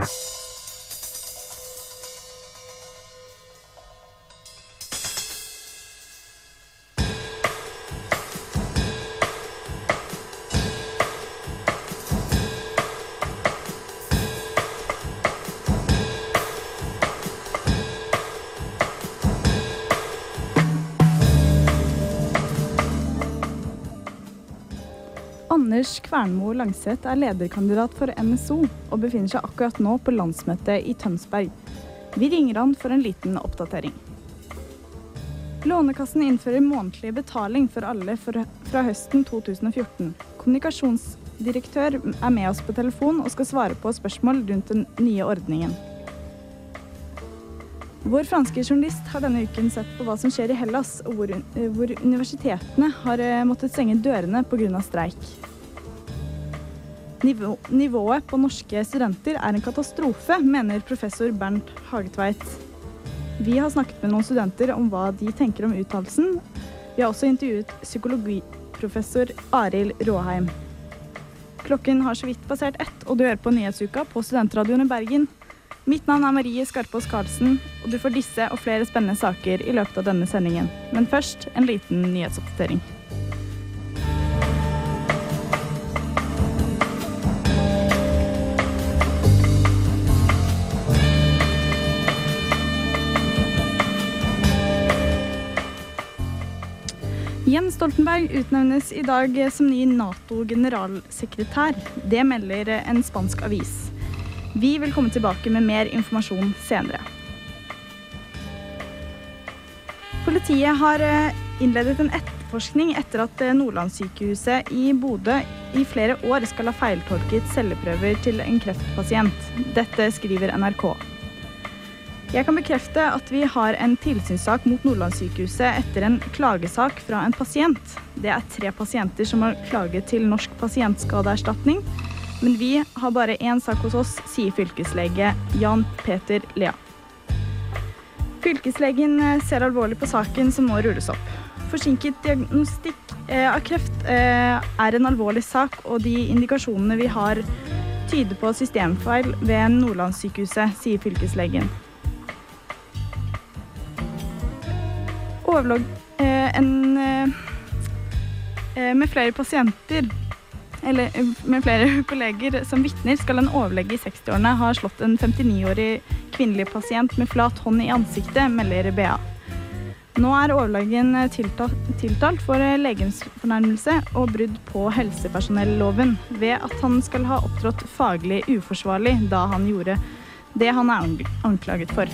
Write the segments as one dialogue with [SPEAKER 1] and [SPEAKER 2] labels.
[SPEAKER 1] Bye. Anders Kvernmo Langseth er lederkandidat for NSO og befinner seg akkurat nå på landsmøtet i Tønsberg. Vi ringer han for en liten oppdatering. Lånekassen innfører månedlig betaling for alle fra høsten 2014. Kommunikasjonsdirektør er med oss på telefon og skal svare på spørsmål rundt den nye ordningen. Vår franske journalist har denne uken sett på hva som skjer i Hellas, og hvor, hvor universitetene har eh, måttet stenge dørene pga. streik. Nivå, nivået på norske studenter er en katastrofe, mener professor Bernt Hagetveit. Vi har snakket med noen studenter om hva de tenker om uttalelsen. Vi har også intervjuet psykologiprofessor Arild Råheim. Klokken har så vidt passert ett, og du hører på Nyhetsuka på Studentradioen i Bergen. Mitt navn er Marie Skarpaas Karlsen, og du får disse og flere spennende saker i løpet av denne sendingen. Men først en liten nyhetsoppdatering. Jens Stoltenberg utnevnes i dag som ny Nato-generalsekretær. Det melder en spansk avis. Vi vil komme tilbake med mer informasjon senere. Politiet har eh, innledet en etterforskning etter at eh, Nordlandssykehuset i Bodø i flere år skal ha feiltolket celleprøver til en kreftpasient. Dette skriver NRK. Jeg kan bekrefte at vi har en tilsynssak mot Nordlandssykehuset etter en klagesak fra en pasient. Det er tre pasienter som har klaget til Norsk pasientskadeerstatning men vi har bare én sak hos oss, sier fylkeslege Jan Peter Lea. Fylkeslegen ser alvorlig på saken som må rulles opp. Forsinket diagnostikk eh, av kreft eh, er en alvorlig sak, og de indikasjonene vi har, tyder på systemfeil ved Nordlandssykehuset, sier fylkeslegen. Overlogg en med flere pasienter eller eh, med flere kolleger som vitner, skal en overlege i 60-årene ha slått en 59-årig kvinnelig pasient med flat hånd i ansiktet, melder BA. Nå er overlegen tiltalt for legens legemsfornærmelse og brudd på helsepersonelloven ved at han skal ha opptrådt faglig uforsvarlig da han gjorde det han er anklaget for.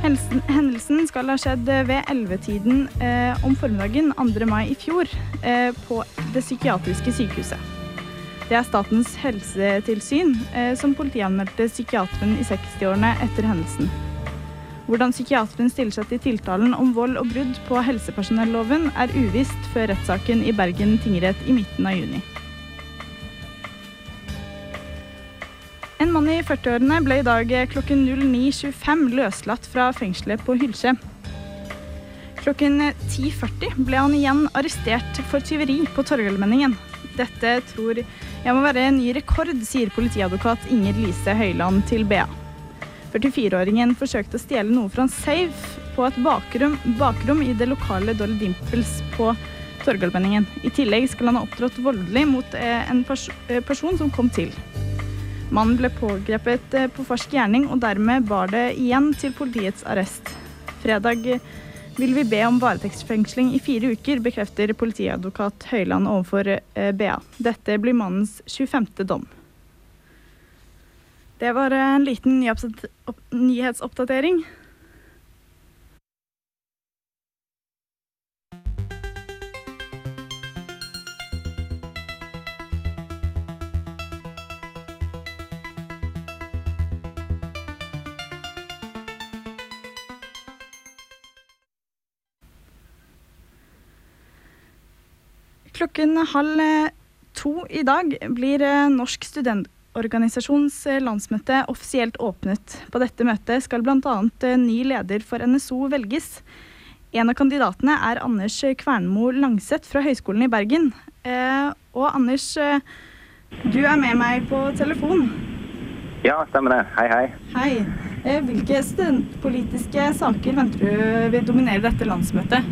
[SPEAKER 1] Hendelsen skal ha skjedd ved 11-tiden eh, om formiddagen 2. mai i fjor eh, på det psykiatriske sykehuset. Det er Statens helsetilsyn eh, som politianmeldte psykiateren i 60-årene etter hendelsen. Hvordan psykiateren stiller seg til tiltalen om vold og brudd på helsepersonelloven, er uvisst før rettssaken i Bergen tingrett i midten av juni. En mann i 40-årene ble i dag klokken 09.25 løslatt fra fengselet på Hylkje. Klokken 10.40 ble han igjen arrestert for tyveri på Torgallmenningen. Dette tror jeg må være en ny rekord, sier politiadvokat Inger Lise Høyland til BA. 44-åringen forsøkte å stjele noe fra en safe på et bakrom, bakrom i det lokale Dolly Dimples på Torgallmenningen. I tillegg skal han ha opptrådt voldelig mot eh, en pers eh, person som kom til. Mannen ble pågrepet eh, på fersk gjerning, og dermed bar det igjen til politiets arrest. Fredag vil vi be om varetektsfengsling i fire uker, bekrefter politiadvokat Høyland overfor eh, BA. Dette blir mannens 25. dom. Det var en liten nyhetsoppdatering. Klokken halv to i dag blir eh, Norsk studentorganisasjons eh, landsmøte offisielt åpnet. På dette møtet skal bl.a. Eh, ny leder for NSO velges. En av kandidatene er Anders Kvernmo Langseth fra Høgskolen i Bergen. Og Anders, du er med meg på telefon.
[SPEAKER 2] Ja, stemmer det. Hei, hei.
[SPEAKER 1] Hei. Eh, hvilke studentpolitiske saker venter du vil dominere dette landsmøtet?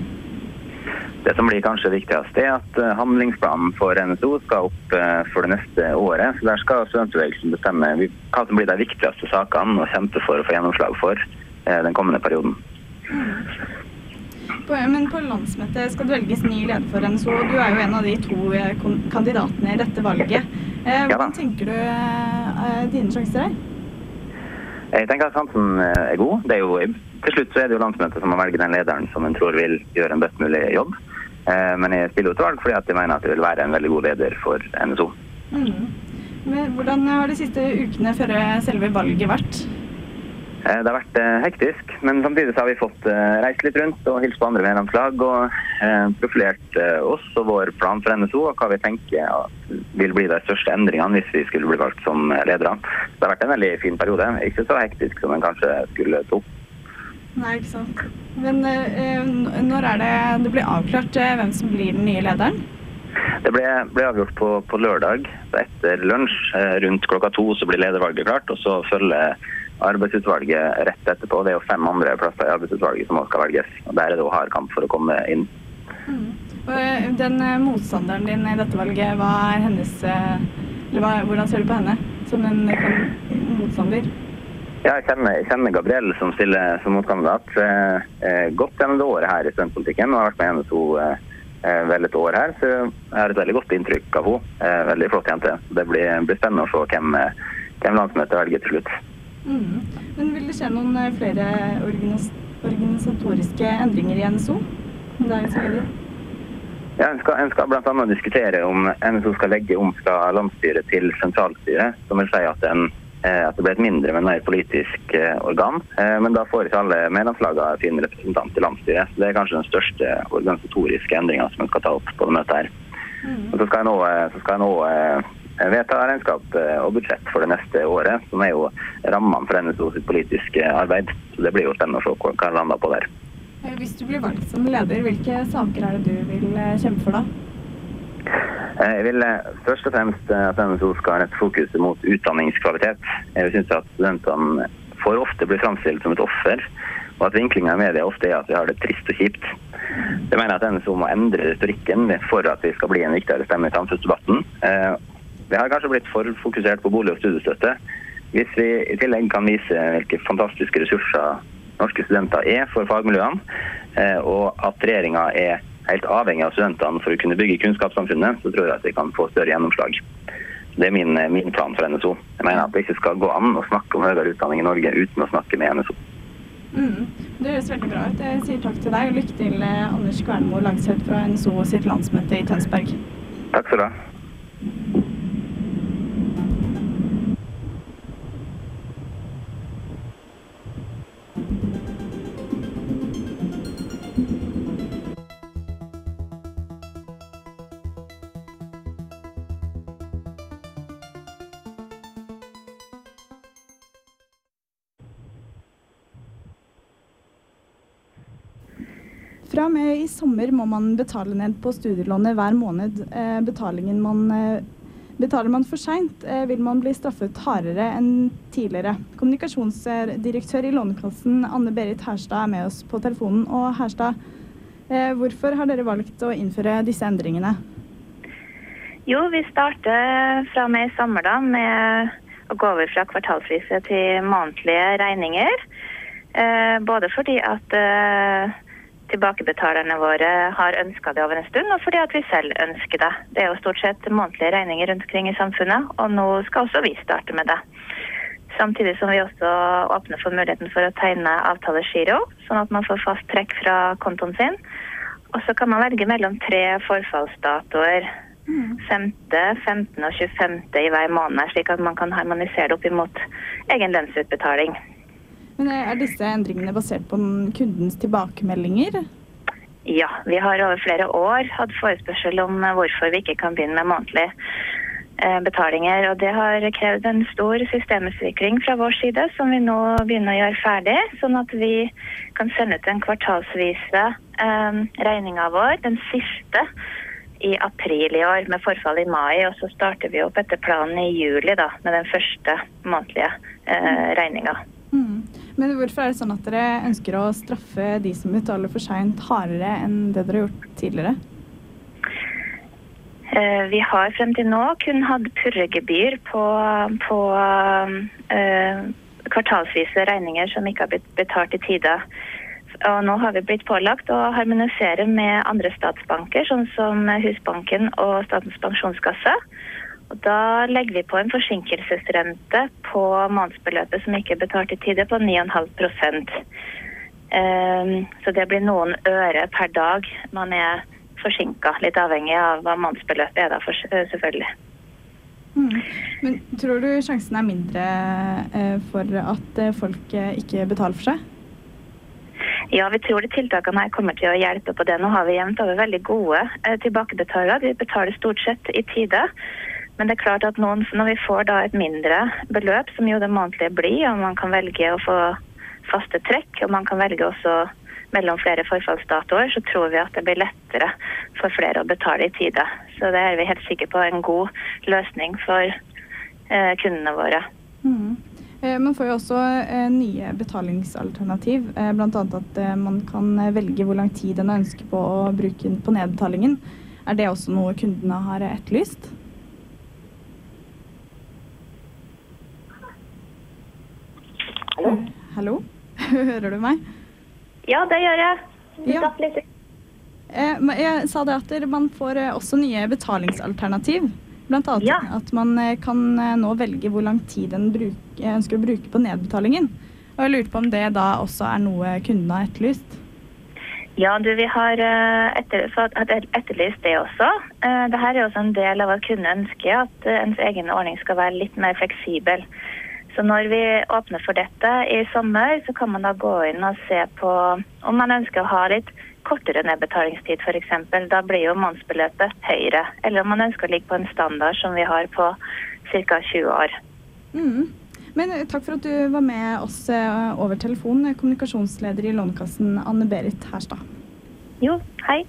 [SPEAKER 2] Det som blir kanskje viktigst, er at eh, handlingsplanen for NSO skal opp eh, for det neste året. Så Der skal studentbevegelsen bestemme hva som blir de viktigste sakene å kjempe for å få gjennomslag for den kommende perioden.
[SPEAKER 1] Men på landsmøtet skal det velges ny leder for NSO, og du er jo en av de to kandidatene i dette valget. Hvordan tenker du dine sjanser er?
[SPEAKER 2] Jeg tenker at sjansen er god. Det er jo, til slutt så er det jo landsmøtet som må velge den lederen som en tror vil gjøre en best mulig jobb. Eh, men jeg spiller til valg fordi at jeg mener at jeg vil være en veldig god leder for NSO. Mm.
[SPEAKER 1] Men hvordan har de siste ukene før selve valget vært?
[SPEAKER 2] Eh, det har vært eh, hektisk, men samtidig så har vi fått reist litt rundt og hilst på andre medlemslag og profilert oss og vår plan for NSO og hva vi tenker vil bli de største endringene hvis vi skulle bli valgt som ledere. Det har vært en veldig fin periode. Ikke så hektisk som en kanskje skulle tro.
[SPEAKER 1] Nei, ikke sant. Men uh, når er det det blir avklart uh, hvem som blir den nye lederen?
[SPEAKER 2] Det ble, ble avgjort på, på, lørdag. Etter lunsj uh, rundt klokka to så blir ledervalget klart. Og så følger arbeidsutvalget rett etterpå. Det er jo fem andre plasser i arbeidsutvalget som også skal velges. Og Der er det jo hard kamp for å komme inn.
[SPEAKER 1] Mm. Den motstanderen din i dette valget, hva er hennes eller hva, Hvordan ser du på henne som en motstander?
[SPEAKER 2] Ja, jeg kjenner, jeg kjenner Gabrielle som stiller som motkandidat eh, eh, godt gjennom det året her i studentpolitikken. og har vært med henne to eh, vel et år her, så jeg har et veldig godt inntrykk av henne. Eh, veldig flott jente. Det blir, blir spennende å se hvem, hvem landsmøtet velger til slutt.
[SPEAKER 1] Mm. Men Vil det skje noen eh, flere organis organisatoriske endringer i NSO?
[SPEAKER 2] Ja, En skal, en skal bl.a. diskutere om NSO skal legge om fra landsstyret til sentralstyret. Som vil si at en Eh, at det ble et mindre, men mer politisk eh, organ. Eh, men da får ikke alle medlemslagene sin representant i landsstyret. Så det er kanskje den største organisatoriske endringa som en skal ta opp på det møtet her. Mm. Og så skal jeg nå, skal jeg nå vedta regnskap og budsjett for det neste året, som er jo rammene for NSO sitt politiske arbeid. Så det blir jo spennende å se hva en lander på der.
[SPEAKER 1] Hvis du blir valgt som leder, hvilke saker er det du vil kjempe for da?
[SPEAKER 2] Eh, jeg vil eh, først og fremst eh, at NSO skal rette fokuset mot utdanningskvalitet. Jeg syns at studentene for ofte blir framstilt som et offer, og at vinklinga i media ofte er at vi har det trist og kjipt. Jeg mener at NSO må endre retorikken for at vi skal bli en viktigere stemme i samfunnsdebatten. Vi har kanskje blitt for fokusert på bolig og studiestøtte. Hvis vi i tillegg kan vise hvilke fantastiske ressurser norske studenter er for fagmiljøene, og at regjeringa er helt avhengig av studentene for å kunne bygge kunnskapssamfunnet, så tror jeg at vi kan få større gjennomslag. Det er min, min plan for NSO. Jeg mener at det ikke skal gå an å snakke om høyere utdanning i Norge uten å snakke med NSO.
[SPEAKER 1] Mm. Det høres veldig bra ut. Jeg sier takk til deg, og lykke til, eh, Anders Kvernmo Langseth fra NSO sitt landsmøte i Tønsberg.
[SPEAKER 2] Takk skal du ha.
[SPEAKER 1] Sommer må man betale ned på studielånet hver måned. Eh, betalingen man eh, Betaler man for seint, eh, vil man bli straffet hardere enn tidligere. Kommunikasjonsdirektør i Lånekassen Anne Berit Herstad er med oss på telefonen. Og Herstad, hvorfor har dere valgt å innføre disse endringene?
[SPEAKER 3] Jo, vi starter fra og med i sommer da, med å gå over fra kvartalsvise til månedlige regninger. Både fordi at tilbakebetalerne våre har ønska det over en stund, og fordi at vi selv ønsker det. Det er jo stort sett månedlige regninger rundt omkring i samfunnet, og nå skal også vi starte med det. Samtidig som vi også åpner for muligheten for å tegne avtalegiro, sånn at man får fast trekk fra kontoen sin. Og så kan man velge mellom tre forfallsdatoer. 5., 15. og 25. i hver måned, slik at man kan harmonisere det opp imot egen lønnsutbetaling.
[SPEAKER 1] Men Er disse endringene basert på kundens tilbakemeldinger?
[SPEAKER 3] Ja, vi har over flere år hatt forespørsel om hvorfor vi ikke kan begynne med månedlige eh, betalinger. Og det har krevd en stor systemutvikling fra vår side, som vi nå begynner å gjøre ferdig. Sånn at vi kan sende ut den kvartalsvise eh, regninga vår, den siste i april i år med forfall i mai, og så starter vi opp etter planen i juli da, med den første månedlige eh, regninga.
[SPEAKER 1] Mm. Men hvorfor er det sånn at dere ønsker å straffe de som betaler for seint, hardere enn det dere har gjort tidligere?
[SPEAKER 3] Eh, vi har frem til nå kun hatt purregebyr på, på øh, kvartalsvise regninger som ikke har blitt betalt i tide. Og nå har vi blitt pålagt å harmonisere med andre statsbanker, sånn som Husbanken og Statens pensjonskasse. Og da legger vi på en forsinkelsesrente på månedsbeløpet som ikke er betalt i tide, på 9,5 um, Så det blir noen øre per dag man er forsinka. Litt avhengig av hva månedsbeløpet er da, for, selvfølgelig.
[SPEAKER 1] Mm. Men tror du sjansen er mindre eh, for at eh, folk eh, ikke betaler for seg?
[SPEAKER 3] Ja, vi tror de tiltakene her kommer til å hjelpe på det. Nå har vi jevnt over veldig gode eh, tilbakebetalere. De betaler stort sett i tide. Men det er klart at noen, når vi får da et mindre beløp, som jo det månedlige blir, og man kan velge å få faste trekk, og man kan velge også mellom flere forfallsdatoer, så tror vi at det blir lettere for flere å betale i tide. Så det er vi helt sikre på en god løsning for eh, kundene våre. Mm.
[SPEAKER 1] Eh, man får jo også eh, nye betalingsalternativ, eh, bl.a. at man kan velge hvor lang tid en ønsker på å bruke på nedbetalingen. Er det også noe kundene har etterlyst?
[SPEAKER 3] Hallo?
[SPEAKER 1] Hallo? Hører du meg?
[SPEAKER 3] Ja, det gjør jeg.
[SPEAKER 1] Ja. Jeg sa det at man får også nye betalingsalternativ. Blant annet ja. at man eh, kan eh, nå velge hvor lang tid en bruk, eh, ønsker å bruke på nedbetalingen. Og jeg lurte på om det da også er noe kundene har etterlyst?
[SPEAKER 3] Ja, du, vi har etter, etterlyst det også. Dette er også en del av at kundene ønsker at ens egen ordning skal være litt mer fleksibel. Så når vi åpner for dette i sommer, så kan man da gå inn og se på om man ønsker å ha litt kortere nedbetalingstid f.eks. Da blir jo månedsbeløpet høyere. Eller om man ønsker å ligge på en standard som vi har på ca. 20 år.
[SPEAKER 1] Mm. Men eh, takk for at du var med oss eh, over telefon, kommunikasjonsleder i Lånekassen Anne Berit Herstad.
[SPEAKER 3] Jo, hei.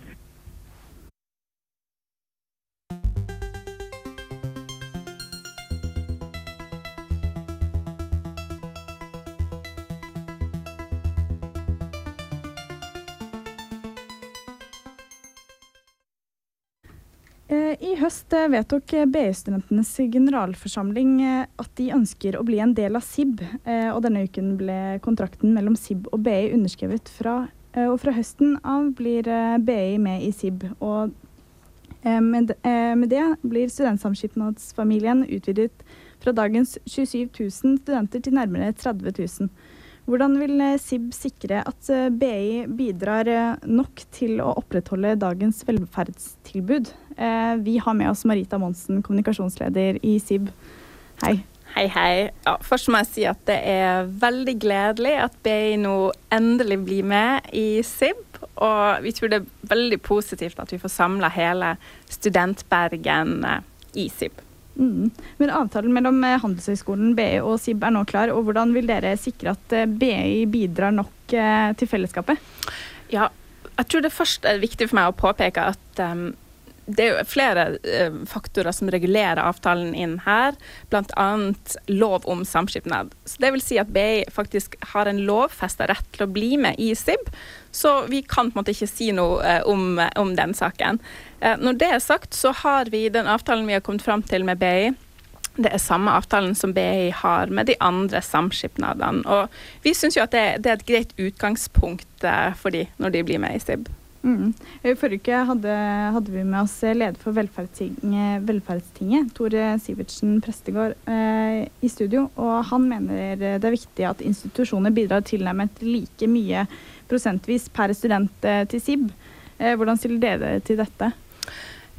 [SPEAKER 1] I høst eh, vedtok eh, BI-studentenes generalforsamling at de ønsker å bli en del av SIB. Og denne uken ble kontrakten mellom SIB og BI underskrevet. Fra, og fra høsten av blir BI med i SIB. Og med, det blir studentsamskipnadsfamilien utvidet fra dagens 27 000 studenter til nærmere 30 000. Hvordan vil eh, SIB sikre at eh, BI bidrar eh, nok til å opprettholde dagens velferdstilbud? Vi har med oss Marita Monsen, kommunikasjonsleder i SIB. Hei.
[SPEAKER 4] Hei, hei. Ja, først må jeg si at det er veldig gledelig at BI nå endelig blir med i SIB. Og vi tror det er veldig positivt at vi får samla hele Studentbergen i SIB.
[SPEAKER 1] Mm. Men avtalen mellom eh, Handelshøyskolen, BI og SIB er nå klar. og Hvordan vil dere sikre at eh, BI bidrar nok eh, til fellesskapet?
[SPEAKER 4] Ja, jeg tror det først er viktig for meg å påpeke at um, det er jo flere uh, faktorer som regulerer avtalen inn her, bl.a. lov om samskipnad. Så det vil si at BI faktisk har en lovfesta rett til å bli med i SIB, så vi kan på en måte ikke si noe uh, om, om, den saken. Uh, når det er sagt, så har vi den avtalen vi har kommet fram til med BI. Det er samme avtalen som BI har med de andre samskipnadene. Og vi syns jo at det, er et greit utgangspunkt for de når de blir med i SIB.
[SPEAKER 1] Mm. I forrige uke hadde, hadde, vi med oss leder for Velferdstinget, Velferdstinget Tore Sivertsen Prestegård, eh, i studio. Og han mener det er viktig at institusjoner bidrar tilnærmet like mye prosentvis per student eh, til SIB. Eh, hvordan stiller dere til dette?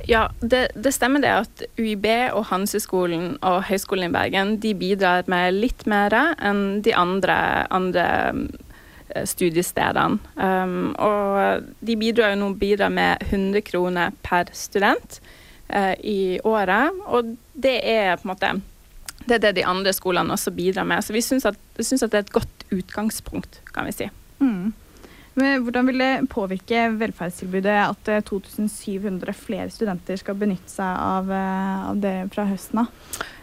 [SPEAKER 4] Ja, det, det, stemmer det at UiB og Hanseskolen og Høgskolen i Bergen de bidrar med litt mer enn de andre, andre Eh, studiestedene. Um, og de bidrar jo nå bidrar med 100 kroner per student uh, i året. Og det er på en måte det er det de andre skolene også bidrar med. Så vi syns at, at, det er et godt utgangspunkt, kan vi si. Mm.
[SPEAKER 1] Men hvordan vil det påvirke velferdstilbudet at 2700 flere studenter skal benytte seg av, av det fra høsten av?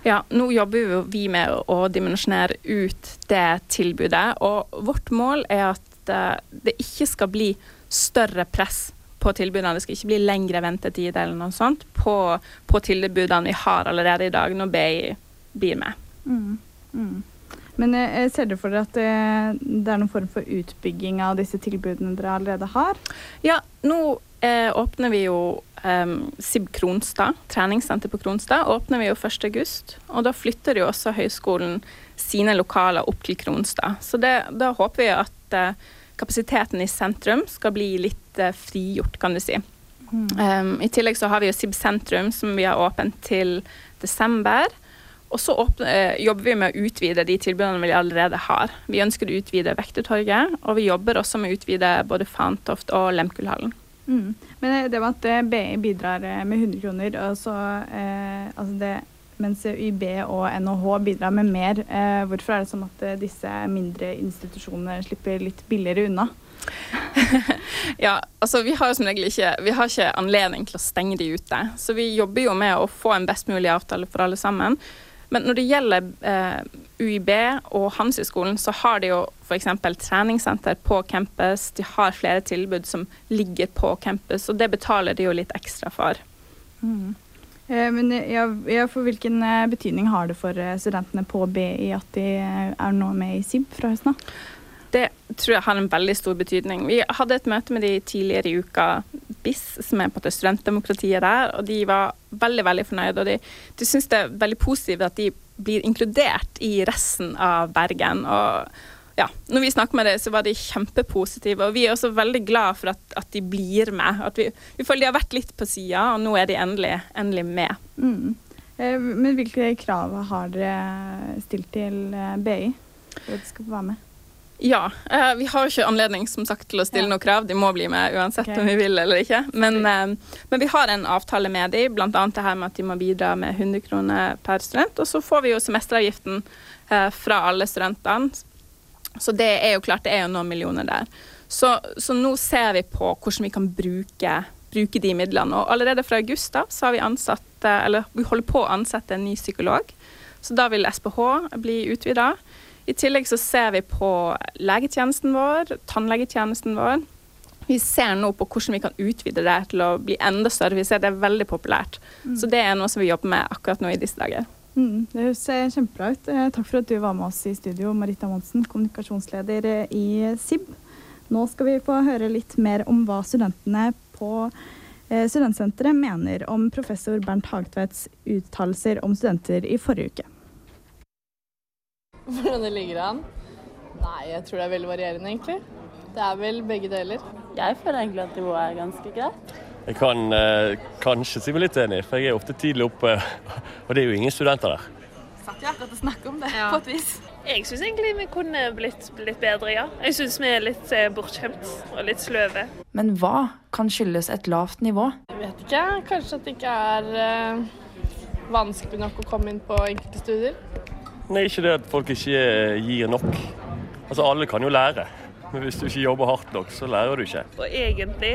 [SPEAKER 4] Ja, nå jobber vi med å dimensjonere ut det tilbudet. Og vårt mål er at det ikke skal bli større press på tilbudene. Det skal ikke bli lengre ventetid eller noe sånt på, på tilbudene vi har allerede i dag, når BI blir med. Mm.
[SPEAKER 1] Mm. Men eh, ser dere for dere at det, det, er noen form for utbygging av disse tilbudene dere allerede har?
[SPEAKER 4] Ja, nå eh, åpner vi jo eh, SIB Kronstad, treningssenter på Kronstad, åpner vi jo 1.8. Og da flytter jo også høyskolen sine lokaler opp til Kronstad. Så det, da håper vi at eh, kapasiteten i sentrum skal bli litt uh, frigjort, kan du si. Mm. Um, I tillegg så har vi jo SIB sentrum, som vi har åpent til desember. Og så åpne, uh, jobber vi med å utvide de tilbudene vi allerede har. Vi ønsker å utvide Vektertorget, og vi jobber også med å utvide både Fantoft og Lemkullhallen.
[SPEAKER 1] Mm. Men det med at eh, BI bidrar med 100 kroner, og så eh, altså det mens YB og NHH bidrar med mer. Eh, hvorfor er det sånn at eh, disse mindre institusjonene slipper litt billigere unna?
[SPEAKER 4] ja, altså vi har jo som regel ikke Vi har ikke anledning til å stenge de ute. Så vi jobber jo med å få en best mulig avtale for alle sammen. Men når det gjelder eh, UiB og Handelshøyskolen, så har de jo f.eks. treningssenter på campus. De har flere tilbud som ligger på campus, og det betaler de jo litt ekstra for. Mm.
[SPEAKER 1] Eh, men ja, ja, for Hvilken eh, betydning har det for eh, studentene på BI at de er nå med i SIB fra høsten av?
[SPEAKER 4] Det tror jeg har en veldig stor betydning. Vi hadde et møte med de tidligere i uka, BIS, som er på det studentdemokratiet der, og de var veldig veldig fornøyde. Og de, de syns det er veldig positivt at de blir inkludert i resten av Bergen. og ja, når vi snakket med dem, så var de kjempepositive. Og vi er også veldig glad for at, at de blir med. At vi, vi, føler de har vært litt på sida, og nå er de endelig, endelig med. Mm.
[SPEAKER 1] Eh, men hvilke krav har dere stilt til eh, BI for at de skal få være med?
[SPEAKER 4] Ja, eh, vi har ikke anledning som sagt, til å stille noen krav. De må bli med uansett okay. om vi vil eller ikke. Men, eh, men vi har en avtale med dem, bl.a. det her med at de må bidra med 100 kroner per student. Og så får vi jo semesteravgiften eh, fra alle studentene så det er jo klart, det er jo noen millioner der. Så, så nå ser vi på hvordan vi kan bruke, bruke, de midlene. Og allerede fra august da, så har vi ansatt, eller vi holder på å ansette en ny psykolog. Så da vil SPH bli utvida. I tillegg så ser vi på legetjenesten vår, tannlegetjenesten vår. Vi ser nå på hvordan vi kan utvide det til å bli enda større. Vi ser det er veldig populært. Mm. Så det er noe som vi jobber med akkurat nå i disse dager.
[SPEAKER 1] Mm, det ser kjempebra ut. Eh, takk for at du var med oss i studio, Marita Monsen, kommunikasjonsleder eh, i SIB. Nå skal vi få høre litt mer om hva studentene på eh, Studentsenteret mener om professor Bernt Hagtvedts uttalelser om studenter i forrige uke.
[SPEAKER 5] Hvordan det ligger an? Nei, jeg tror det er veldig varierende, egentlig. Det er vel begge deler.
[SPEAKER 6] Jeg føler egentlig at nivået er ganske greit.
[SPEAKER 7] Jeg kan eh, kanskje si meg litt enig, for jeg er ofte tidlig oppe, og det er jo ingen studenter der.
[SPEAKER 8] Satt jo akkurat og snakket om det, ja. på et vis.
[SPEAKER 9] Jeg syns egentlig vi kunne blitt litt bedre, ja. Jeg syns vi er litt eh, bortskjemt og litt sløve.
[SPEAKER 10] Men hva kan skyldes et lavt nivå?
[SPEAKER 5] Jeg vet ikke. Kanskje at det ikke er eh, vanskelig nok å komme inn på enkelte studier?
[SPEAKER 7] Nei, ikke det at folk ikke gir nok. Altså, alle kan jo lære. Men hvis du ikke jobber hardt nok, så lærer du ikke.
[SPEAKER 9] Og egentlig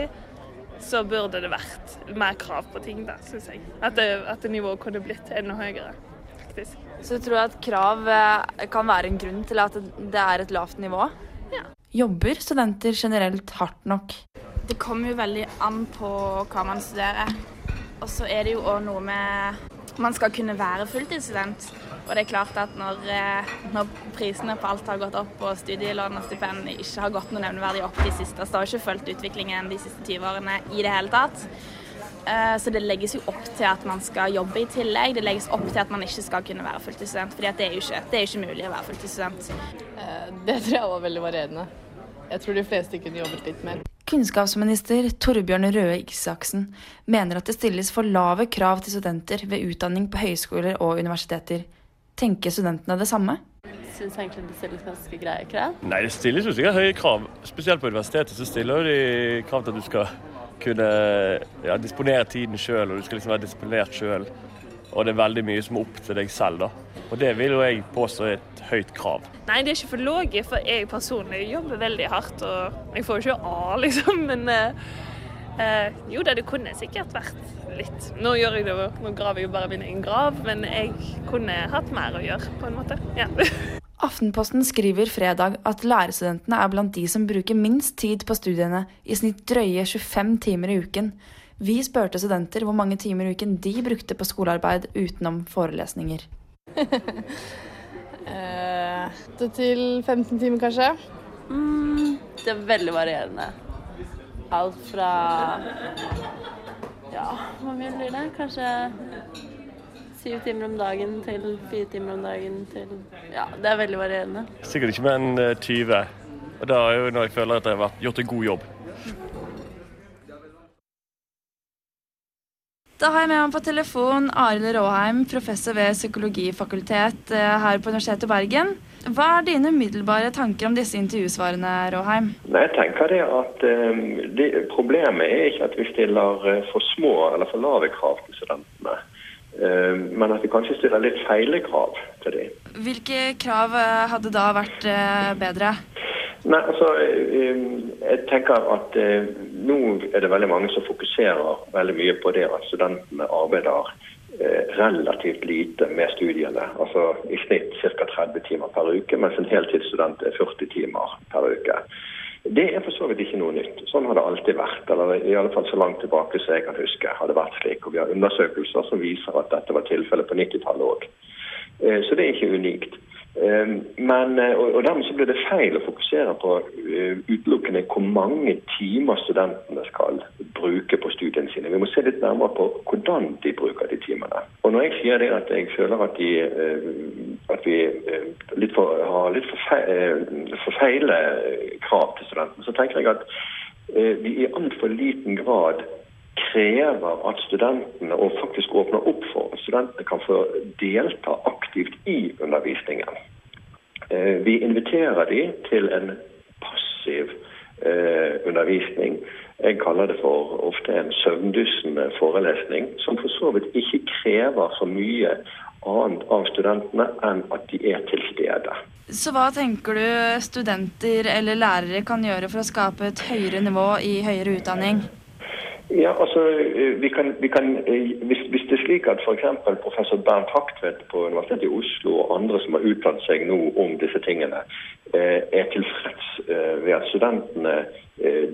[SPEAKER 9] så burde det vært mer krav på ting, da, syns jeg. At, det, at nivået kunne blitt enda høyere, faktisk.
[SPEAKER 8] Så du tror at krav eh, kan være en grunn til at det er et lavt nivå?
[SPEAKER 10] Ja. Jobber studenter generelt hardt nok?
[SPEAKER 8] Det kommer jo veldig an på hva man studerer. Og så er det jo òg noe med Man skal kunne være fulltidsstudent. Og det er klart at når, eh, når, prisene på alt har gått opp og studielån og stipend ikke har gått noe nevneverdig opp de siste, så har jeg ikke fulgt utviklingen de siste 20 årene i det hele tatt. Eh, så det legges jo opp til at man skal jobbe i tillegg. Det legges opp til at man ikke skal kunne være fulltidsstudent, fordi det er jo ikke, det er ikke mulig å være fulltidsstudent.
[SPEAKER 5] Eh, det tror jeg var veldig varierende. Jeg tror de fleste kunne jobbet litt mer.
[SPEAKER 10] Kunnskapsminister Torbjørn Røe Isaksen mener at det stilles for lave krav til studenter ved utdanning på høyskoler og universiteter. Tenker studentene det samme?
[SPEAKER 6] Syns egentlig det stilles ganske greie krav.
[SPEAKER 7] Nei, det stilles jo sikkert høye krav. Spesielt på universitetet så stiller de krav til at du skal kunne ja, disponere tiden sjøl, og du skal liksom være disponert sjøl. Og det er veldig mye som er opp til deg selv, da. Og det vil jo jeg påstå er et høyt krav.
[SPEAKER 9] Nei, det er ikke for lave, for jeg personlig jobber veldig hardt. Og jeg får jo ikke A, liksom. Men eh, eh, jo da, det kunne sikkert vært litt. Nå gjør jeg det, nå graver jeg jo bare min egen grav, men jeg kunne hatt mer å gjøre, på en måte. Ja.
[SPEAKER 10] Aftenposten skriver fredag at lærerstudentene er blant de som bruker minst tid på studiene, i snitt drøye 25 timer i uken. Vi spurte studenter hvor mange timer i uken de brukte på skolearbeid utenom forelesninger.
[SPEAKER 5] Åtte til 15 timer, kanskje?
[SPEAKER 6] Mm, det er veldig varierende. Alt fra Ja, hvor mye blir det? Kanskje syv timer om dagen til fire timer om dagen til Ja, det er veldig varierende.
[SPEAKER 7] Sikkert ikke mer enn 20. Eh, Og da er jo når jeg føler at jeg har gjort en god jobb.
[SPEAKER 10] Da har jeg med meg på telefon Arild Råheim, professor ved psykologifakultet eh, her på Universitetet i Bergen. Hva er dine umiddelbare tanker om disse intervjusvarene, Råheim?
[SPEAKER 11] Nei, jeg tenker det at um, det, Problemet er ikke at vi stiller for små eller for lave krav til studentene. Eh, men at vi kanskje stiller litt feile krav til dem.
[SPEAKER 10] Hvilke krav eh, hadde da vært eh, bedre?
[SPEAKER 11] Nei, altså, jeg tenker at Nå er det veldig mange som fokuserer veldig mye på det at studentene arbeider relativt lite med studiene. Altså i snitt ca. 30 timer per uke, mens en heltidsstudent er 40 timer per uke. Det er for så vidt ikke noe nytt. Sånn har det alltid vært. eller i alle fall Så langt tilbake som jeg kan huske har det vært slik. Og vi har undersøkelser som viser at dette var tilfellet på 90-tallet òg. Eh, så det er ikke unikt. Eh, men, eh, og dermed så blir det feil å fokusere på utelukkende hvor mange timer studentene skal bruke på studiene sine. Vi må se litt nærmere på hvordan de bruker de timene. Og når jeg sier det at jeg føler at, de, at vi litt for, har litt for feil, for feile krav til studentene, så tenker jeg at vi i altfor liten grad krever at studentene og faktisk åpner opp for at studentene kan få delta aktivt i undervisningen. Eh, vi inviterer dem til en passiv eh, undervisning. Jeg kaller det for ofte en søvndyssende forelesning, som for så vidt ikke krever så mye annet av studentene enn at de er til stede.
[SPEAKER 10] Så hva tenker du studenter eller lærere kan gjøre for å skape et høyere nivå i høyere utdanning?
[SPEAKER 11] Ja, altså, øh, vi kan, vi kan, øh, hvis, hvis, det er slik at f.eks. professor Bernt Haktvedt på Universitetet i Oslo og andre som har uttalt seg nå om disse tingene, øh, er tilfreds ved at studentene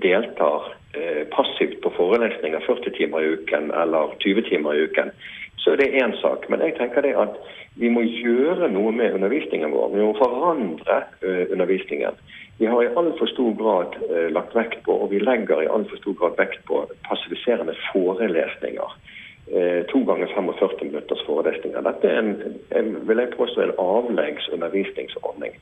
[SPEAKER 11] deltar passivt på forelesninger 40 timer i uken eller 20 timer i uken, så er det én sak. Men jeg tenker det at vi må gjøre noe med undervisningen vår. Vi må forandre undervisningen. Vi har i altfor stor grad uh, lagt vekt på, og vi legger i altfor stor grad vekt på passiviserende forelesninger. Uh, to ganger 45 minutters forelesninger. Dette er en, en, vil jeg påstå, en avleggs undervisningsordning.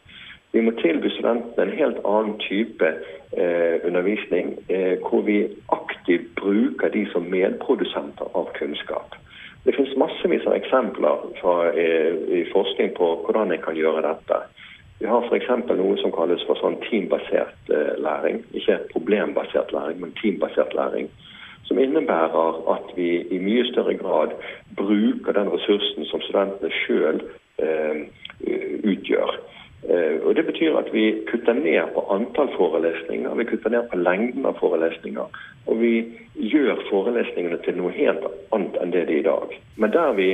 [SPEAKER 11] Vi må tilby studentene en helt annen type eh, undervisning, eh, hvor vi aktivt bruker de som medprodusenter av kunnskap. Det finnes massevis av eksempler fra, eh, i forskning på hvordan en kan gjøre dette. Vi har f.eks. noe som kalles for sånn teambasert eh, læring. Ikke problembasert læring, men teambasert læring. Som innebærer at vi i mye større grad bruker den ressursen som studentene sjøl eh, utgjør. Eh, og Det betyr at vi kutter ned på antall forelesninger, vi kutter ned på lengden av forelesninger. Og vi gjør forelesningene til noe helt annet enn det de er i dag. Men der vi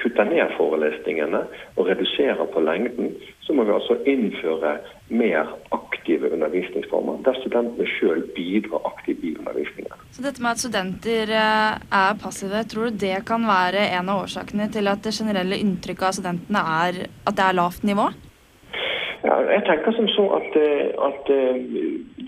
[SPEAKER 11] kutter ned forelesningene og reduserer på lengden, så må vi altså innføre mer aktive undervisningsformer, der studentene sjøl bidrar aktivt i undervisningen.
[SPEAKER 10] Så dette med at studenter eh, er passive, tror du det kan være en av årsakene til at det generelle inntrykket av studentene er at det er lavt nivå?
[SPEAKER 11] Ja, jeg tenker som så at, eh, at, eh,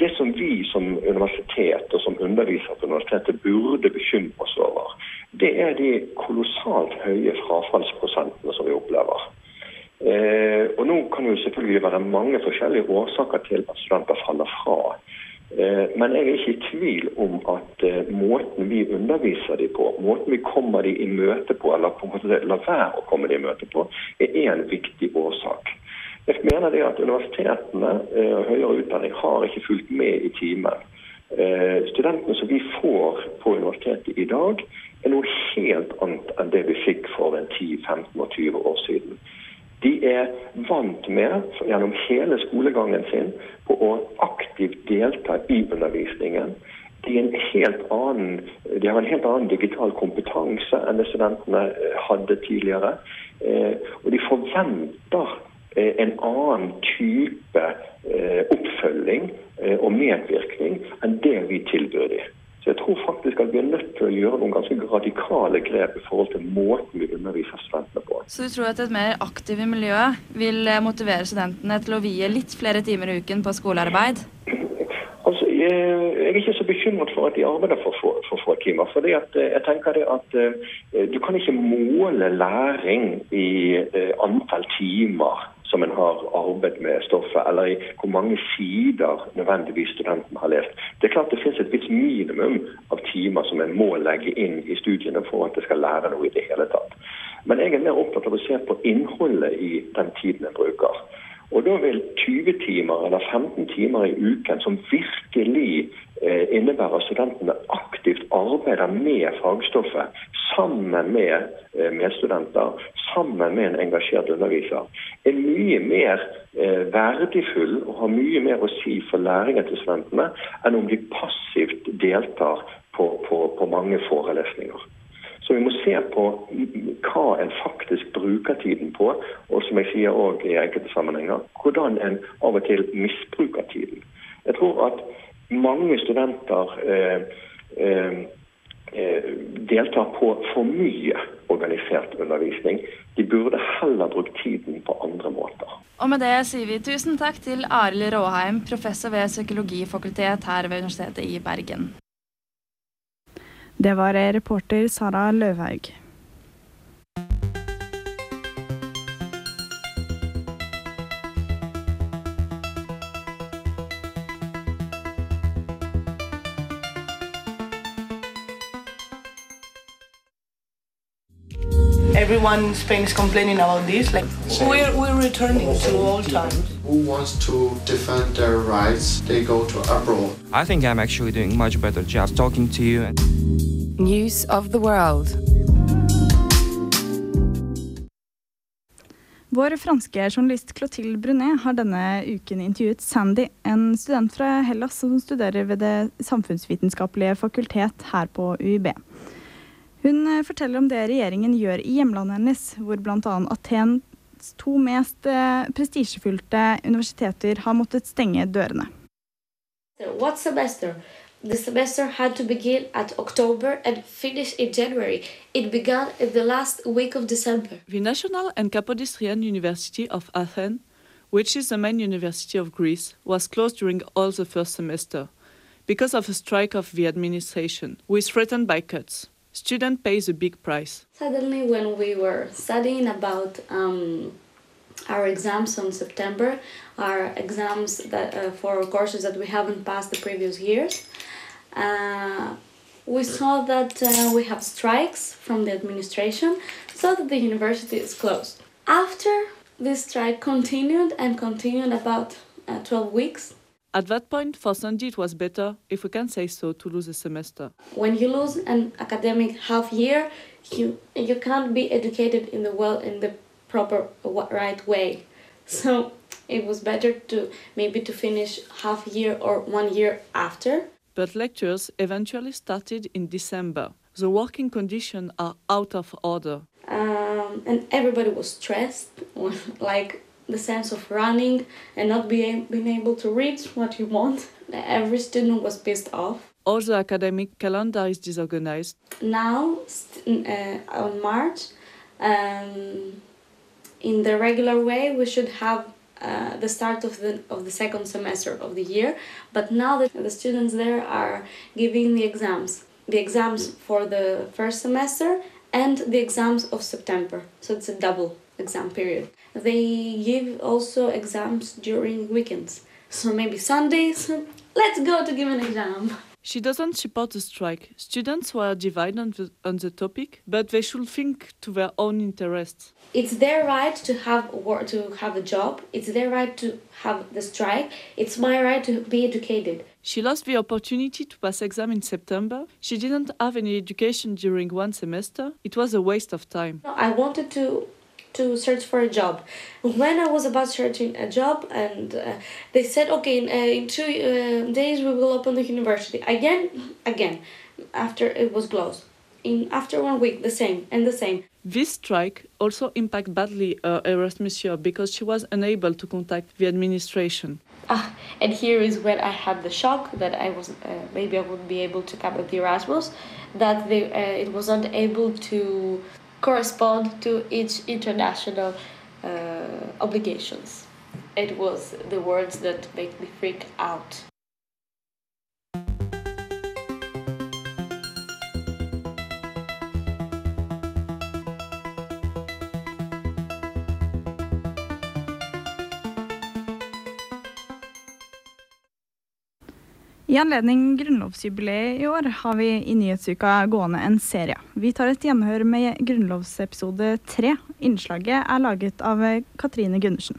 [SPEAKER 11] det som vi som universitet og som underviser på universitetet burde bekymre oss over, det er de kolossalt høye frafallsprosentene som vi opplever. Eh, og Nå kan jo selvfølgelig være mange forskjellige årsaker til at studenter faller fra. Eh, men jeg er ikke i tvil om at eh, måten vi underviser dem på, måten vi kommer dem i møte på, eller på en måte lar være å komme dem i møte på, er en viktig årsak. Jeg mener det at Universitetene eh, og høyere utdanning har ikke fulgt med i timen. Eh, studentene som vi får på universitetet i dag, er noe helt annet enn det vi fikk for en 10-15 og 20 år siden. De er vant med gjennom hele skolegangen sin på å aktivt delta i undervisningen. De, en annen, de, har en helt annen digital kompetanse enn det studentene eh, hadde tidligere. Og de forventer en annen type oppfølging og medvirkning enn det vi tilbyr dem. Så jeg tror faktisk at vi er nødt til å gjøre noen ganske radikale grep i forhold til måten vi underviser studentene på.
[SPEAKER 10] Så du tror at et mer aktivt miljø vil motivere studentene til å vie litt flere timer i uken på skolearbeid?
[SPEAKER 11] Altså, jeg, er ikke så bekymret for at de arbeider for få for, for timer. for eh, jeg tenker det at uh, Du kan ikke måle læring i uh, antall timer som en har arbeidet med stoffet, eller i hvor mange sider nødvendigvis studenten har lest. Det er klart det finnes et visst minimum av timer som en må legge inn i studiene for at det skal lære noe i det hele tatt. Men jeg er mer opptatt av å se på innholdet i den tiden en bruker. Og da vil 20 timer eller 15 timer i uken som virkelig eh, innebærer at studentene aktivt arbeider med fagstoffet sammen med eh, medstudenter, sammen med en engasjert underviser, er mye mer eh, verdifull og har mye mer å si for læringen til studentene enn om de passivt deltar på, på, på mange forelesninger. Så vi må se på hva en faktisk bruker tiden på, og som jeg sier òg i enkelte sammenhenger, hvordan en av og til misbruker tiden. Jeg tror at mange studenter eh, eh, eh deltar på for mye organisert undervisning. De burde heller brukt tiden på andre måter.
[SPEAKER 10] Og med det sier vi tusen takk til Arild Råheim, professor ved psykologifakultet her ved Universitetet i Bergen.
[SPEAKER 1] Det var reporter Sara Løvhaug.
[SPEAKER 12] everyone in Spain is complaining about this. Like we're, we're returning to old times.
[SPEAKER 13] Who wants to defend their rights? They go to abroad.
[SPEAKER 14] I think I'm actually doing much better just talking to you.
[SPEAKER 15] News of the world.
[SPEAKER 1] Vår franske journalist Clotilde Brunet har denne uken intervjuet Sandy, en student fra Hellas som studerer ved Det samfunnsvitenskapelige fakultet her på UiB. Hun eh, forteller om det regjeringen gjør i hjemlandet hennes, hvor bl.a. Atens to mest eh, prestisjefylte universiteter har måttet stenge dørene.
[SPEAKER 16] What semester? The semester had to begin at October and finish in January. It began in the last week of December.
[SPEAKER 17] The National and Kapodistrian University of Athens, which is the main university of Greece, was closed during all the first semester because of a strike of the administration, who is threatened by cuts student pays a big price.
[SPEAKER 16] Suddenly, when we were studying about um, our exams on September, our exams that uh, for courses that we haven't passed the previous years, uh, we saw that uh, we have strikes from the administration, so that the university is closed. After this strike continued and continued about uh, 12 weeks,
[SPEAKER 17] at that point, for Sandy, it was better, if we can say so, to lose a semester.
[SPEAKER 16] When you lose an academic half year, you you can't be educated in the well in the proper right way. So it was better to maybe to finish half year or one year after.
[SPEAKER 17] But lectures eventually started in December. The working conditions are out of order.
[SPEAKER 16] Um, and everybody was stressed, like the sense of running and not being, being able to reach what you want. Every student was pissed off.
[SPEAKER 17] All the academic calendar is disorganized.
[SPEAKER 16] Now, uh, on March, um, in the regular way, we should have uh, the start of the of the second semester of the year. But now that the students there are giving the exams, the exams for the first semester and the exams of September. So it's a double exam period. They give also exams during weekends. So maybe Sundays, let's go to give an exam.
[SPEAKER 17] She doesn't support the strike. Students were divided on the, on the topic, but they should think to their own interests.
[SPEAKER 16] It's their right to have work, to have a job. It's their right to have the strike. It's my right to be educated.
[SPEAKER 17] She lost the opportunity to pass exam in September. She didn't have any education during one semester. It was a waste of time.
[SPEAKER 16] I wanted to to search for a job. When I was about searching a job, and uh, they said, okay, in, uh, in two uh, days we will open the university again, again, after it was closed. In after one week, the same and the same.
[SPEAKER 17] This strike also impacted badly her Erasmus year because she was unable to contact the administration.
[SPEAKER 16] Ah, and here is when I had the shock that I was uh, maybe I would be able to come with the Erasmus, that they, uh, it was not able to correspond to each international uh, obligations. It was the words that make me freak out.
[SPEAKER 1] I anledning grunnlovsjubileet i år har vi i Nyhetsuka gående en serie. Vi tar et gjenhør med grunnlovsepisode tre. Innslaget er laget av Katrine Gundersen.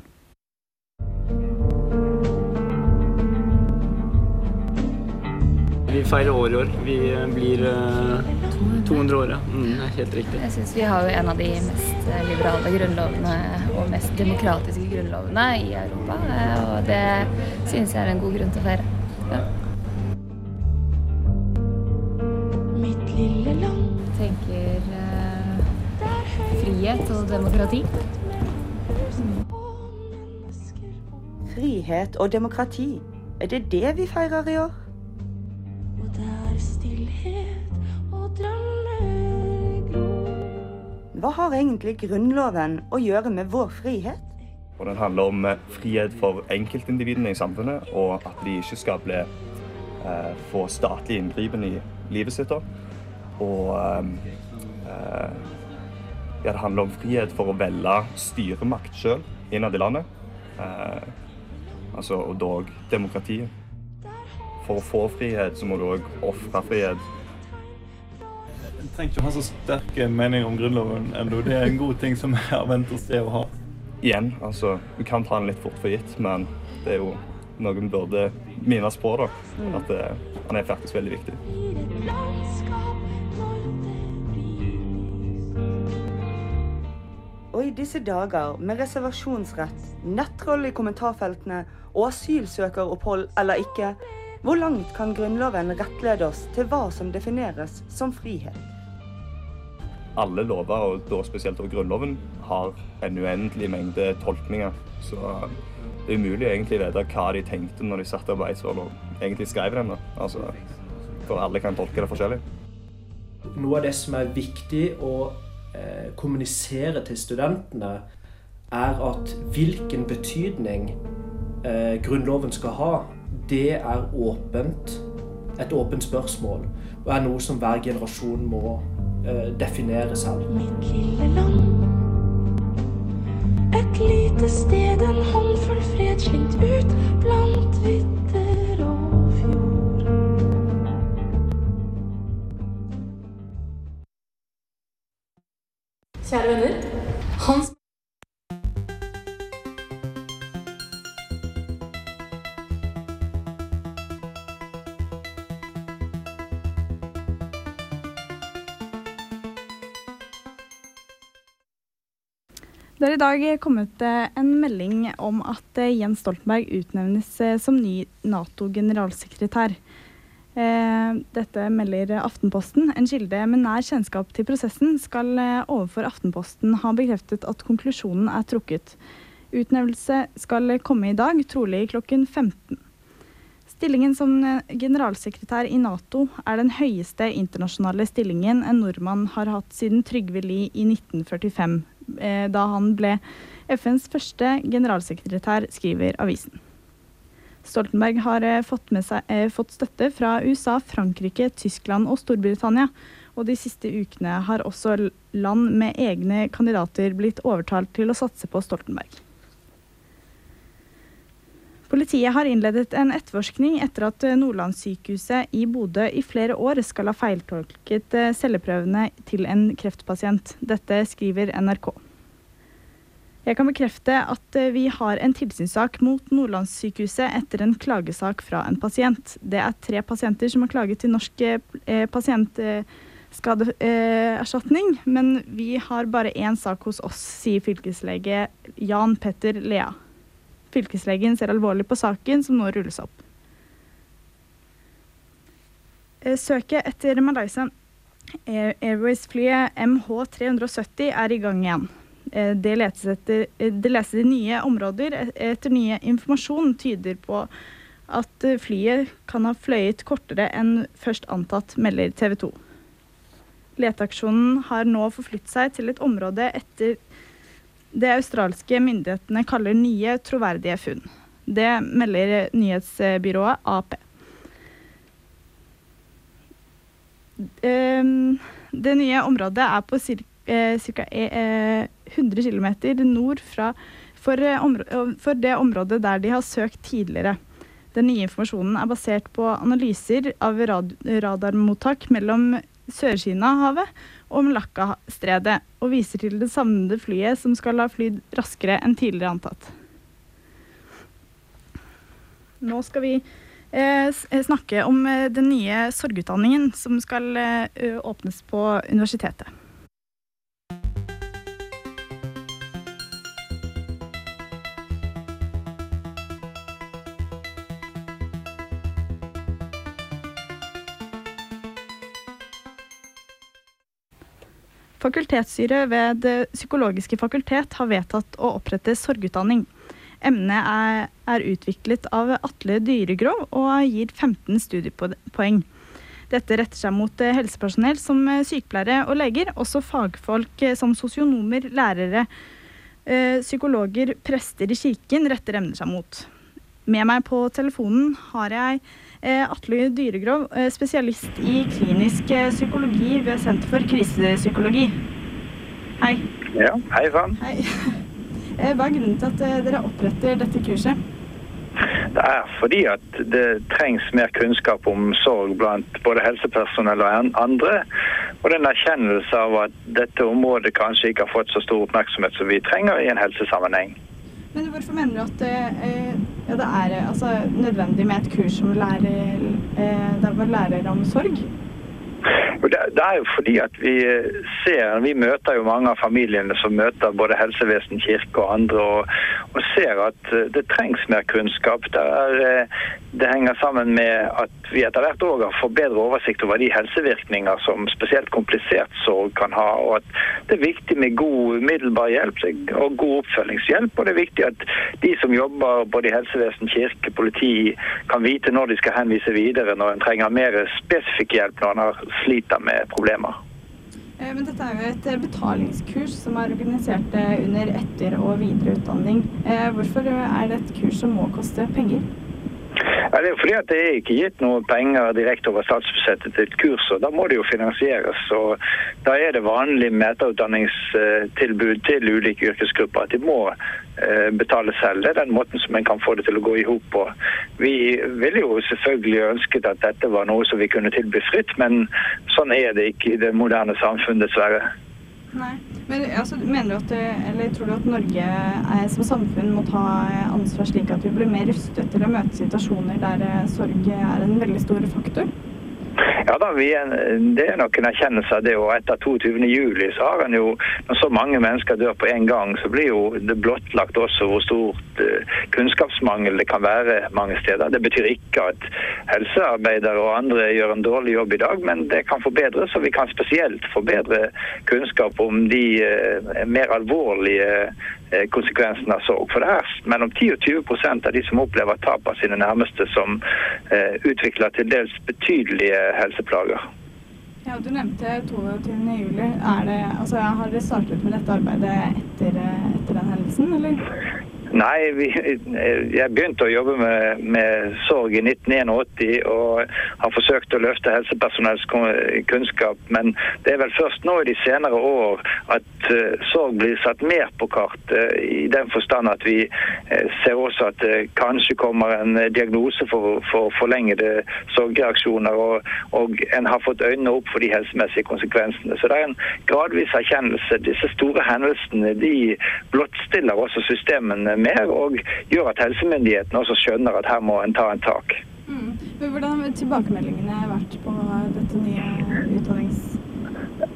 [SPEAKER 18] Vi feirer år i år. Vi blir uh, 200 år, ja. Mm, det er helt riktig.
[SPEAKER 19] Jeg syns vi har en av de mest liberale grunnlovene og mest demokratiske grunnlovene i Europa. Og det syns jeg er en god grunn til å feire. Demokrati.
[SPEAKER 20] Frihet og demokrati. Er det det vi feirer i år?
[SPEAKER 16] Og der stillhet og drømmer gror.
[SPEAKER 20] Hva har egentlig Grunnloven å gjøre med vår frihet?
[SPEAKER 21] Og den handler om eh, frihet for enkeltindividene i samfunnet, og at de ikke skal bli, eh, få statlig inngripen i livet sitt. Og eh, eh, ja, det handler om frihet for å velge styremakt sjøl innad i landet. Eh, altså, og dog demokratiet. For å få frihet, så må du òg ofre frihet.
[SPEAKER 22] Jeg trenger ikke ha så sterke meninger om Grunnloven ennå. Det er en god ting som har vent å se å ha.
[SPEAKER 21] Igjen, altså, vi kan ta den litt fort for gitt, men det er jo noe vi burde minnes på. da, At det, han er faktisk veldig viktig.
[SPEAKER 20] I disse dager med reservasjonsrett, nettroll i kommentarfeltene og asylsøkeropphold eller ikke, hvor langt kan Grunnloven rettlede oss til hva som defineres som frihet?
[SPEAKER 21] Alle lover, og da spesielt også Grunnloven, har en uendelig mengde tolkninger. Så det er umulig egentlig å vite hva de tenkte når de satte arbeidsvalg. og egentlig skrev den. Altså, for alle kan tolke det forskjellig.
[SPEAKER 23] Noe av det som er viktig å eh, kommunisere til studentene, er at hvilken betydning eh, Grunnloven skal ha, det er åpent. Et åpent spørsmål. Og er noe som hver generasjon må eh, definere selv.
[SPEAKER 16] Mitt lille land. Et lite sted, en håndfull fred slengt ut blant vidder
[SPEAKER 1] Det er i dag kommet eh, en melding om at eh, Jens Stoltenberg utnevnes eh, som ny Nato-generalsekretær. Dette melder Aftenposten. En kilde med nær kjennskap til prosessen skal overfor Aftenposten ha bekreftet at konklusjonen er trukket. Utnevnelse skal komme i dag, trolig klokken 15. Stillingen som generalsekretær i Nato er den høyeste internasjonale stillingen en nordmann har hatt siden Trygve Lie i 1945, da han ble FNs første generalsekretær, skriver avisen. Stoltenberg har fått, seg, fått støtte fra USA, Frankrike, Tyskland og Storbritannia. Og de siste ukene har også land med egne kandidater blitt overtalt til å satse på Stoltenberg. Politiet har innledet en etterforskning etter at Nordlandssykehuset i Bodø i flere år skal ha feiltolket celleprøvene til en kreftpasient. Dette skriver NRK. Jeg kan bekrefte at vi har en tilsynssak mot Nordlandssykehuset etter en klagesak fra en pasient. Det er tre pasienter som har klaget til Norsk pasientskadeerstatning, men vi har bare én sak hos oss, sier fylkeslege Jan Petter Lea. Fylkeslegen ser alvorlig på saken som nå rulles opp. Eh, Søket etter Malaysia Airways-flyet MH370 er i gang igjen. Eh, Det letes etter eh, det leses i nye områder e- etter nye informasjon tyder på at eh, flyet kan ha fløyet kortere enn først antatt, melder TV 2. Leteaksjonen har nå forflyttet seg til et område etter det australske myndighetene kaller nye, troverdige funn. Det melder nyhetsbyrået AP. Ehm, Det nye området er på ca. 100 km nord fra for, eh, for det området der de har søkt tidligere. Den nye informasjonen er basert på analyser av rad radarmottak mellom Sør-Kina-havet og Malakka-stredet, og viser til det savnede flyet som skal ha flydd raskere enn tidligere antatt. Nå skal vi eh, eh, snakke om eh, den nye sorgutdanningen som skal eh, åpnes på universitetet. Fakultetsstyret ved Det psykologiske fakultet har vedtatt å opprette sorgutdanning. Emnet er, er utviklet av Atle Dyregrov og gir 15 studiepoeng. Dette retter seg mot eh, helsepersonell som eh, sykepleiere og leger, også fagfolk eh, som sosionomer, lærere, psykologer, prester i kirken retter emnet seg mot. Med meg på telefonen har jeg Atle Dyregrov, eh, spesialist i klinisk eh, psykologi ved Senter for krisepsykologi. Hei.
[SPEAKER 24] Ja, hei sann.
[SPEAKER 1] Hei. Eh, Hva er grunnen til at eh, dere oppretter dette kurset?
[SPEAKER 24] Det er fordi at det trengs mer kunnskap om sorg blant både helsepersonell og andre. Og det er en erkjennelse av at dette området kanskje ikke har fått så stor oppmerksomhet som vi trenger i en helsesammenheng.
[SPEAKER 1] Men hvorfor mener du at eh, ja, det er eh, altså, nødvendig med et kurs som lærer, eh, der man lærer om sorg?
[SPEAKER 24] Det, det er jo fordi at vi eh, ser, vi møter jo mange av familiene som møter både helsevesen, kirke og andre, og, og ser at eh, det trengs mer kunnskap. Det, er, eh, det henger sammen med at vi etter hvert år får bedre oversikt over de helsevirkninger som spesielt komplisert sorg kan ha, og at det er viktig med god umiddelbar hjelp og god oppfølgingshjelp. Og det er viktig at de som jobber både i helsevesen, kirke, politi, kan vite når de skal henvise videre når en trenger mer spesifikk hjelp når en har sliter med problemer.
[SPEAKER 1] Eh, Men dette er jo et eh, betalingskurs som er organisert eh, under etter- og videreutdanning. Hvorfor er det et kurs som må koste penger?
[SPEAKER 24] Ja, det er jo fordi at det er ikke gitt noen penger direkte over statsbudsjettet til et kurs, og da må det jo finansieres. og Da er det vanlig med etterutdanningstilbud til ulike yrkesgrupper at de må betale selv. Det er den måten som en kan få det til å gå i hop på. Vi ville jo selvfølgelig ønsket at dette var noe som vi kunne tilby fritt, men sånn er det ikke i det moderne samfunn, dessverre.
[SPEAKER 1] Nei. Men altså, mener du at, eller tror du at Norge er, som samfunn må ta eh, ansvar slik at vi blir mer rustet til å møte situasjoner der eh, sorg er en veldig stor faktor?
[SPEAKER 24] Ja da, er, Det er nok en erkjennelse av det. og Etter 22. juli så har en jo, når så mange mennesker dør på en gang, så blir jo det blottlagt også hvor stort eh, kunnskapsmangel det kan være mange steder. Det betyr ikke at helsearbeidere og andre gjør en dårlig jobb i dag, men det kan forbedres. Og vi kan spesielt forbedre kunnskap om de eh, mer alvorlige eh, konsekvensene av sorg. For det er mellom 10 og 20% av de som opplever tap av sine nærmeste, som eh, utvikler til dels betydelige helseplager.
[SPEAKER 1] Ja, Du nevnte 22. juli. Er det, altså, har dere startet med dette arbeidet etter, eh, etter den hendelsen, eller?
[SPEAKER 24] Nei, vi, jeg begynte å jobbe med, med sorg i 1981 og har forsøkt å løfte helsepersonells kunnskap. Men det er vel først nå i de senere år at eh, sorg blir satt mer på kart. eh, I den forstand at vi eh, ser også at det kanskje kommer en diagnose for, for forlengede sorgreaksjoner. Og, og en har fått øynene opp for de helsemessige konsekvensene. Så det er en gradvis erkjennelse. Disse store hendelsene de blottstiller også systemene mer og gjør at helsemyndighetene også skjønner at her må en ta en tak.
[SPEAKER 1] Mm. Men hvordan har tilbakemeldingene vært på dette nye utdannings...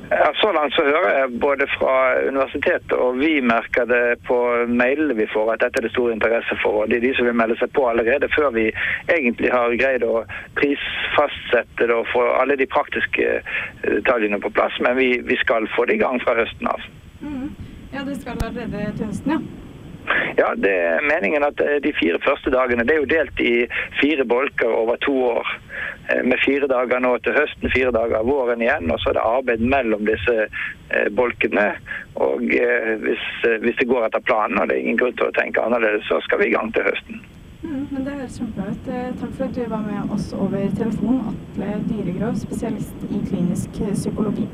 [SPEAKER 24] Ja, Så langt så hører jeg både fra universitetet og vi merker det på mailene vi får at dette er det stor interesse for. og Det er de som vil melde seg på allerede før vi egentlig har greid å prisfastsette det og få alle de praktiske detaljene på plass. Men vi, vi skal få det i gang fra høsten av.
[SPEAKER 1] Mm. Ja, det skal allerede til høsten, ja.
[SPEAKER 24] Ja, det er meningen at de fire første dagene det er jo delt i fire bolker over to år. Med fire dager nå til høsten, fire dager våren igjen. Og så er det arbeid mellom disse bolkene. Og hvis, hvis det går etter planen, og det er ingen grunn til å tenke annerledes, så skal vi i gang til høsten.
[SPEAKER 1] Mm, men Det høres kjempebra ut. Takk for at du var med oss over telefon. Atle Dyregrov, spesialist i klinisk psykologi.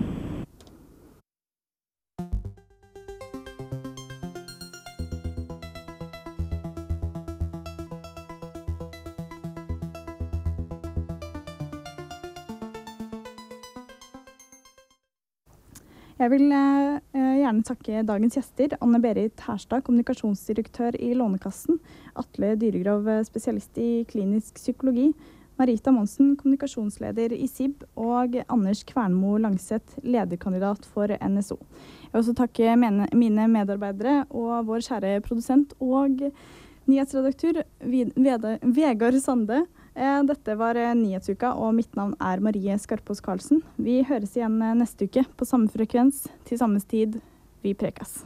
[SPEAKER 1] Jeg vil eh, gjerne takke dagens gjester. Anne Berit Herstad, kommunikasjonsdirektør i Lånekassen. Atle Dyregrov, spesialist i klinisk psykologi. Marita Monsen, kommunikasjonsleder i SIB. Og Anders Kvernmo Langseth, lederkandidat for NSO. Jeg vil også takke mine medarbeidere og vår kjære produsent og nyhetsredaktør Vegard Sande. Dette var Nyhetsuka, og mitt navn er Marie Skarpås Karlsen. Vi høres igjen neste uke på samme frekvens til samme tid. Vi prekas.